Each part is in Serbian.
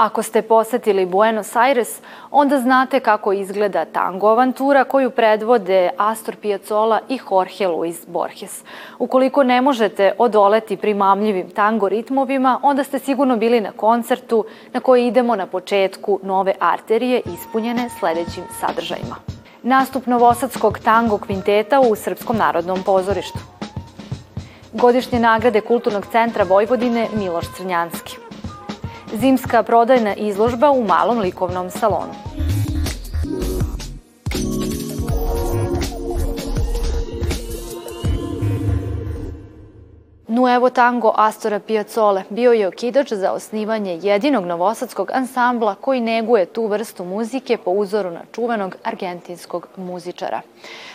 Ako ste posetili Buenos Aires, onda znate kako izgleda tango avantura koju predvode Astor Piazzolla i Jorge Luis Borges. Ukoliko ne možete odoleti primamljivim tango ritmovima, onda ste sigurno bili na koncertu na koji idemo na početku nove arterije ispunjene sledećim sadržajima. Nastup Novosadskog tango kvinteta u Srpskom narodnom pozorištu. Godišnje nagrade Kulturnog centra Vojvodine Miloš Crnjanski zimska prodajna izložba u malom likovnom salonu. Nuevo tango Astora Piazzole bio je okidač za osnivanje jedinog novosadskog ansambla koji neguje tu vrstu muzike po uzoru na čuvenog argentinskog muzičara.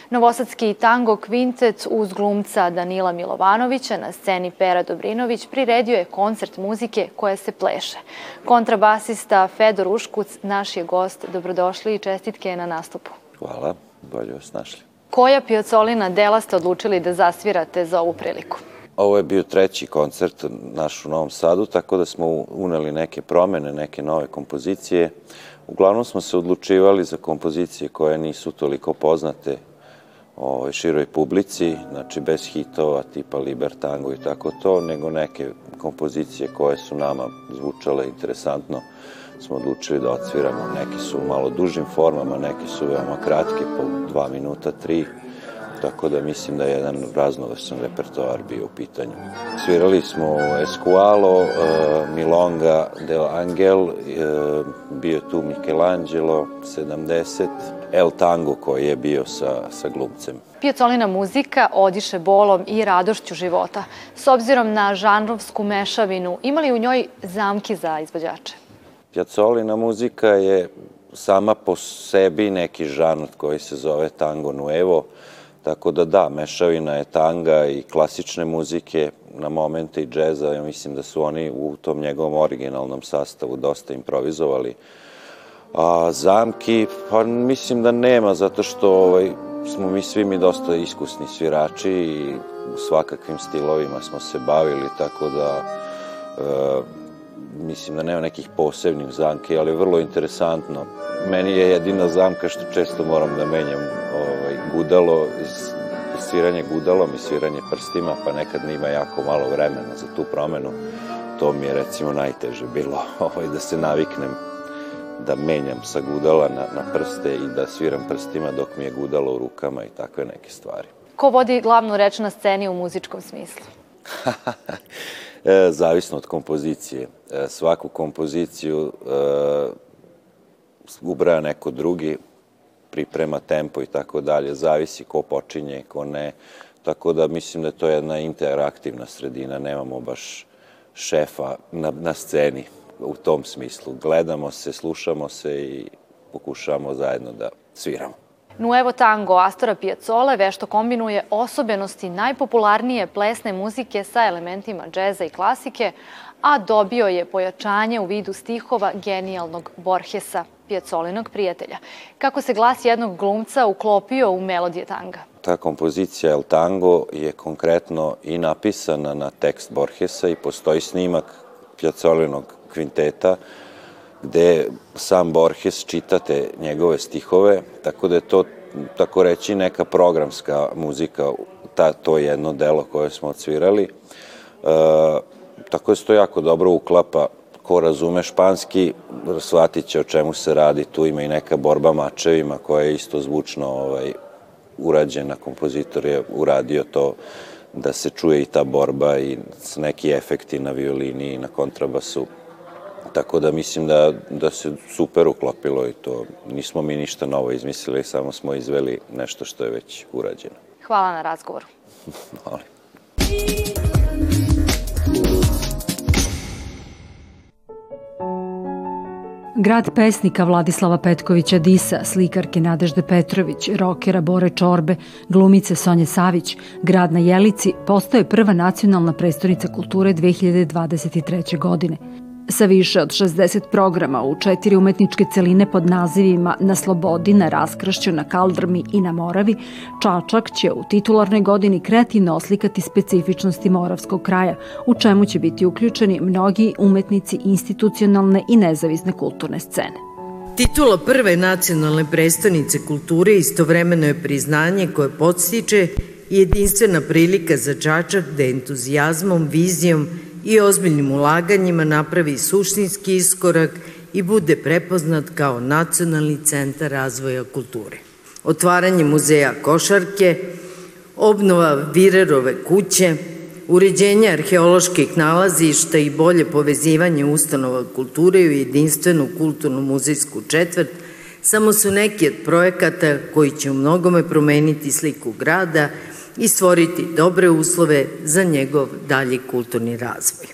Novosadski tango kvintet uz glumca Danila Milovanovića na sceni Pera Dobrinović priredio je koncert muzike koja se pleše. Kontrabasista Fedor Uškuc naš je gost. Dobrodošli i čestitke na nastupu. Hvala, bolje vas našli. Koja piocolina dela ste odlučili da zasvirate za ovu priliku? Ovo je bio treći koncert naš u Novom Sadu, tako da smo uneli neke promene, neke nove kompozicije. Uglavnom smo se odlučivali za kompozicije koje nisu toliko poznate ovaj, široj publici, znači bez hitova tipa Libertango i tako to, nego neke kompozicije koje su nama zvučale interesantno smo odlučili da odsviramo. Neki su u malo dužim formama, neki su veoma kratki, po dva minuta, tri, tako da mislim da je jedan raznovrsan repertoar bio u pitanju. Svirali smo Esqualo, uh, Milonga del Angel, uh, bio tu Michelangelo, 70, El Tango koji je bio sa, sa glumcem. Piacolina muzika odiše bolom i radošću života. S obzirom na žanrovsku mešavinu, ima li u njoj zamki za izvođače? Piacolina muzika je sama po sebi neki žanr koji se zove tango nuevo, tako da da, mešavina je tanga i klasične muzike, na momente i džeza, ja mislim da su oni u tom njegovom originalnom sastavu dosta improvizovali. A zamki, pa mislim da nema, zato što ovaj, smo mi svi mi dosta iskusni svirači i u svakakvim stilovima smo se bavili, tako da e, mislim da nema nekih posebnih zamki, ali vrlo interesantno. Meni je jedina zamka što često moram da menjam ovaj, gudalo, sviranje gudalom i sviranje prstima, pa nekad nima jako malo vremena za tu promenu. To mi je recimo najteže bilo, ovaj, da se naviknem da menjam sa gudala na, na prste i da sviram prstima dok mi je gudalo u rukama i takve neke stvari. Ko vodi glavnu reč na sceni u muzičkom smislu? E, zavisno od kompozicije. E, svaku kompoziciju e, ubraja neko drugi, priprema tempo i tako dalje, zavisi ko počinje, ko ne. Tako da mislim da to je jedna interaktivna sredina, nemamo baš šefa na, na sceni u tom smislu. Gledamo se, slušamo se i pokušavamo zajedno da sviramo. Nuevo tango Astora Piazzolla vešto kombinuje osobenosti najpopularnije plesne muzike sa elementima džeza i klasike, a dobio je pojačanje u vidu stihova genijalnog Borgesa, Piazzolinog prijatelja. Kako se glas jednog glumca uklopio u melodije tanga? Ta kompozicija El Tango je konkretno i napisana na tekst Borgesa i postoji snimak Piazzolinog kvinteta gde sam Borges čitate njegove stihove, tako da je to, tako reći, neka programska muzika, ta, to jedno delo koje smo odsvirali. E, tako da se to jako dobro uklapa ko razume španski, shvatit će o čemu se radi. Tu ima i neka borba mačevima koja je isto zvučno ovaj, urađena. Kompozitor je uradio to da se čuje i ta borba i neki efekti na violini i na kontrabasu. Tako da mislim da, da se super uklopilo i to nismo mi ništa novo izmislili, samo smo izveli nešto što je već urađeno. Hvala na razgovoru. Molim. Grad pesnika Vladislava Petkovića Disa, slikarke Nadežde Petrović, rokera Bore Čorbe, glumice Sonje Savić, grad na Jelici, postoje prva nacionalna prestonica kulture 2023. godine. Sa više od 60 programa u četiri umetničke celine pod nazivima Na slobodi, na raskršću, na kaldrmi i na Moravi, Čačak će u titularnoj godini kreativno oslikati specifičnosti Moravskog kraja, u čemu će biti uključeni mnogi umetnici institucionalne i nezavisne kulturne scene. Titula prve nacionalne prestonice kulture istovremeno je priznanje koje podstiče i jedinstvena prilika za Čačak da entuzijazmom, vizijom i ozbiljnim ulaganjima napravi suštinski iskorak i bude prepoznat kao nacionalni centar razvoja kulture. Otvaranje muzeja košarke, obnova Virerove kuće, uređenje arheoloških nalazišta i bolje povezivanje ustanova kulture u jedinstvenu kulturnu muzejsku četvrt samo su neki od projekata koji će u mnogome promeniti sliku grada i stvoriti dobre uslove za njegov dalji kulturni razvoj.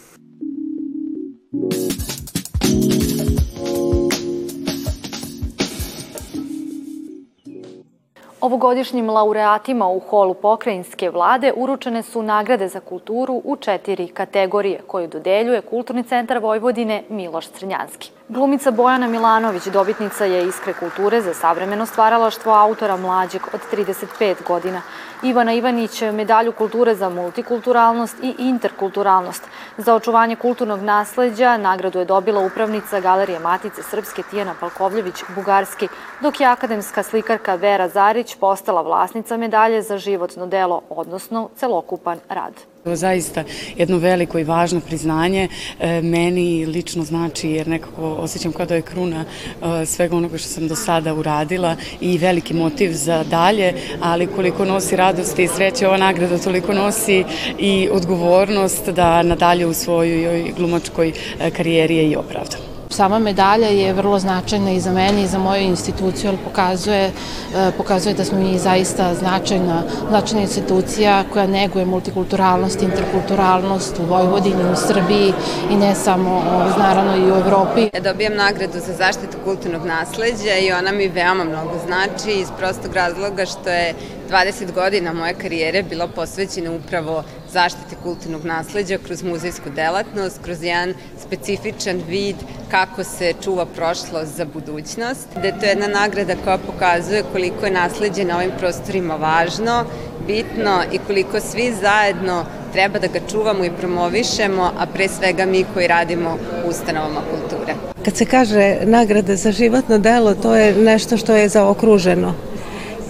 Ovogodišnjim laureatima u holu pokrajinske vlade uručene su nagrade za kulturu u četiri kategorije koje dodeljuje Kulturni centar Vojvodine Miloš Crnjanski. Glumica Bojana Milanović dobitnica je Iskre kulture za savremeno stvaralaštvo autora mlađeg od 35 godina. Ivana Ivanić medalju kulture za multikulturalnost i interkulturalnost. Za očuvanje kulturnog nasleđa nagradu je dobila upravnica Galerije Matice Srpske Tijana Palkovljević-Bugarski, dok je akademska slikarka Vera Zarić postala vlasnica medalje za životno delo, odnosno celokupan rad. Zaista jedno veliko i važno priznanje e, meni lično znači jer nekako osjećam kao da je kruna e, svega onoga što sam do sada uradila i veliki motiv za dalje, ali koliko nosi radosti i sreće ova nagrada, toliko nosi i odgovornost da nadalje u svojoj glumačkoj e, karijeri je i opravdam. Sama medalja je vrlo značajna i za mene i za moju instituciju, ali pokazuje, e, pokazuje da smo mi zaista značajna, značajna institucija koja neguje multikulturalnost, interkulturalnost u Vojvodini, u Srbiji i ne samo, naravno i u Evropi. Ja dobijam nagradu za zaštitu kulturnog nasleđa i ona mi veoma mnogo znači iz prostog razloga što je 20 godina moje karijere bila posvećena upravo zaštiti kulturnog nasleđa kroz muzejsku delatnost, kroz jedan specifičan vid kako se čuva prošlost za budućnost. Da je to jedna nagrada koja pokazuje koliko je nasleđe na ovim prostorima važno, bitno i koliko svi zajedno treba da ga čuvamo i promovišemo, a pre svega mi koji radimo u ustanovama kulture. Kad se kaže nagrada za životno delo, to je nešto što je zaokruženo.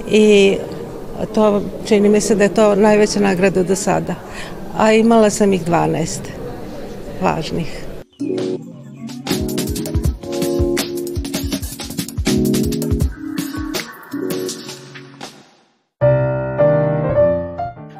I to čini mi se da je to najveća nagrada do sada. A imala sam ih 12 važnih.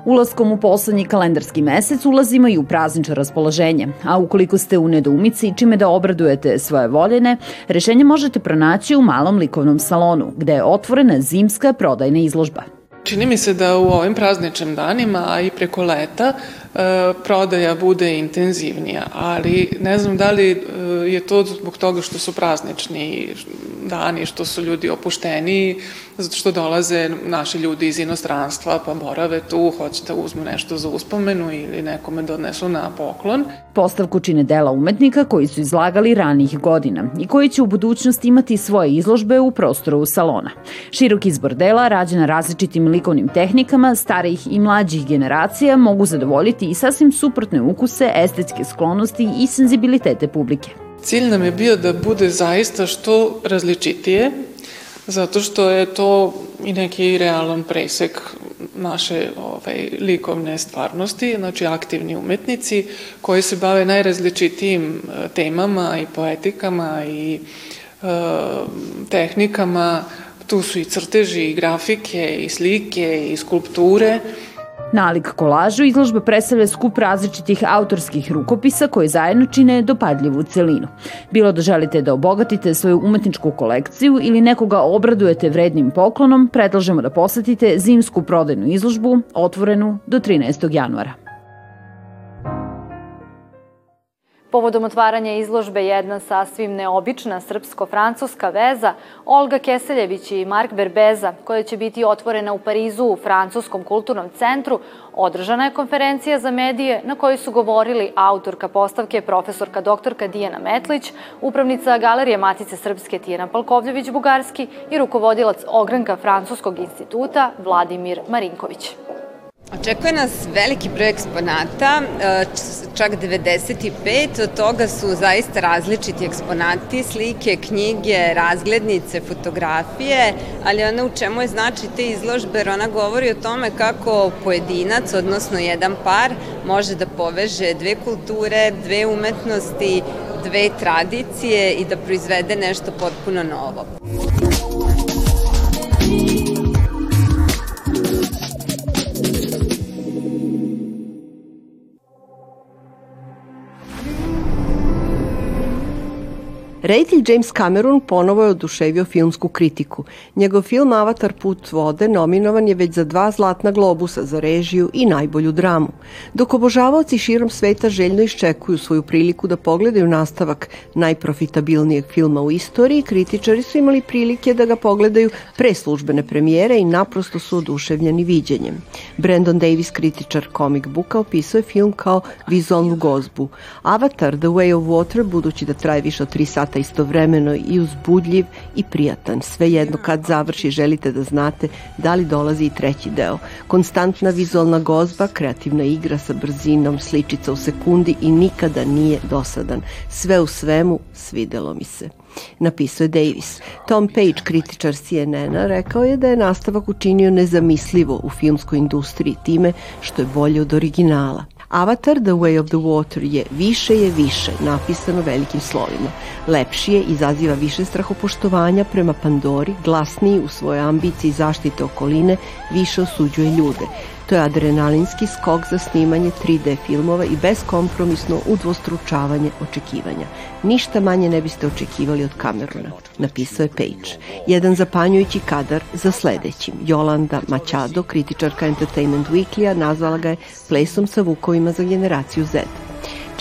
Ulaskom u poslednji kalendarski mesec ulazimo i u praznično raspoloženje, a ukoliko ste u nedoumici čime da obradujete svoje voljene, rešenje možete pronaći u malom likovnom salonu, gde je otvorena zimska prodajna izložba. Čini mi se da u ovim prazničnim danima, a i preko leta, prodaja bude intenzivnija, ali ne znam da li e, je to zbog toga što su praznični dani, što su ljudi opušteniji, zato što dolaze naši ljudi iz inostranstva, pa borave tu, hoće da uzmu nešto za uspomenu ili nekome donesu na poklon. Postavku čine dela umetnika koji su izlagali ranijih godina i koji će u budućnosti imati svoje izložbe u prostoru salona. Širok izbor dela, rađen na različitim likovnim tehnikama, starijih i mlađih generacija mogu zadovoljiti i sasvim suprotne ukuse, estetske sklonosti i senzibilitete publike. Cilj nam je bio da bude zaista što različitije, zato što je to i neki realan presek naše ovaj, likovne stvarnosti, znači aktivni umetnici koji se bave najrazličitijim e, temama i poetikama i e, tehnikama. Tu su i crteži, i grafike, i slike, i skulpture. Nalik kolažu izložba predstavlja skup različitih autorskih rukopisa koje zajedno čine dopadljivu celinu. Bilo da želite da obogatite svoju umetničku kolekciju ili nekoga obradujete vrednim poklonom, predlažemo da posetite zimsku prodajnu izložbu otvorenu do 13. januara. Povodom otvaranja izložbe jedna sasvim neobična srpsko-francuska veza Olga Keseljević i Mark Berbeza, koja će biti otvorena u Parizu u Francuskom kulturnom centru, održana je konferencija za medije na kojoj su govorili autorka postavke profesorka doktorka Dijana Metlić, upravnica Galerije Matice Srpske Tijena Palkovljević-Bugarski i rukovodilac ogranka Francuskog instituta Vladimir Marinković. Očekuje nas veliki broj eksponata, e, čak 95, od toga su zaista različiti eksponati, slike, knjige, razglednice, fotografije, ali ona u čemu je znači te izložbe, jer ona govori o tome kako pojedinac, odnosno jedan par, može da poveže dve kulture, dve umetnosti, dve tradicije i da proizvede nešto potpuno novo. Reditelj James Cameron ponovo je oduševio filmsku kritiku. Njegov film Avatar put vode nominovan je već za dva zlatna globusa za režiju i najbolju dramu. Dok obožavaoci širom sveta željno iščekuju svoju priliku da pogledaju nastavak najprofitabilnijeg filma u istoriji, kritičari su imali prilike da ga pogledaju pre službene premijere i naprosto su oduševljeni viđenjem. Brandon Davis, kritičar comic booka, opisuje film kao vizualnu gozbu. Avatar The Way of Water, budući da traje više od 3 sata istovremeno i uzbudljiv i prijatan. Svejedno kad završi želite da znate da li dolazi i treći deo. Konstantna vizualna gozba, kreativna igra sa brzinom, sličica u sekundi i nikada nije dosadan. Sve u svemu svidelo mi se napisao je Davis. Tom Page, kritičar CNN-a, rekao je da je nastavak učinio nezamislivo u filmskoj industriji time što je bolje od originala. Avatar The Way of the Water je više je više, napisano velikim slovima. Lepši je, izaziva više strahopoštovanja prema Pandori, glasniji u svojoj ambiciji zaštite okoline, više osuđuje ljude. To je adrenalinski skok za snimanje 3D filmova i beskompromisno udvostručavanje očekivanja. Ništa manje ne biste očekivali od Camerona, napisao je Page. Jedan zapanjujući kadar za sledećim. Jolanda Machado, kritičarka Entertainment Weekly-a, nazvala ga je plesom sa vukovima za generaciju Z.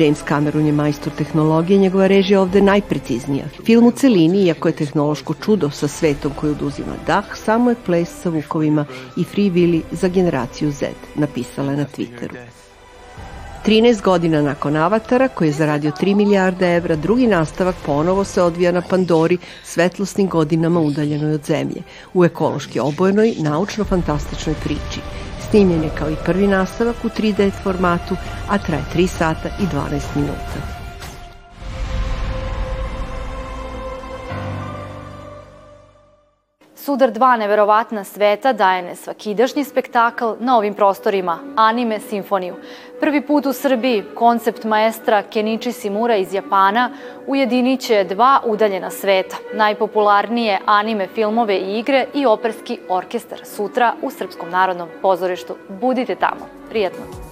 James Cameron je majstor tehnologije, njegova režija ovde najpreciznija. Film u celini, iako je tehnološko čudo sa svetom koji oduzima dah, samo je ples sa vukovima i Free Willy za generaciju Z, napisala je na Twitteru. 13 godina nakon Avatara, koji je zaradio 3 milijarde evra, drugi nastavak ponovo se odvija na Pandori, svetlosnim godinama udaljenoj od zemlje, u ekološki obojenoj, naučno-fantastičnoj priči. Snimljen je kao i prvi nastavak u 3D formatu, a traje 3 sata i 12 minuta. Sudar dva neverovatna sveta daje nesvakidašnji spektakl na ovim prostorima, Anime Simfoniju. Prvi put u Srbiji koncept maestra Kenichi Simura iz Japana ujediniće dva udaljena sveta, najpopularnije anime filmove i igre i operski orkestar sutra u Srpskom narodnom pozorištu. Budite tamo. Prijetno!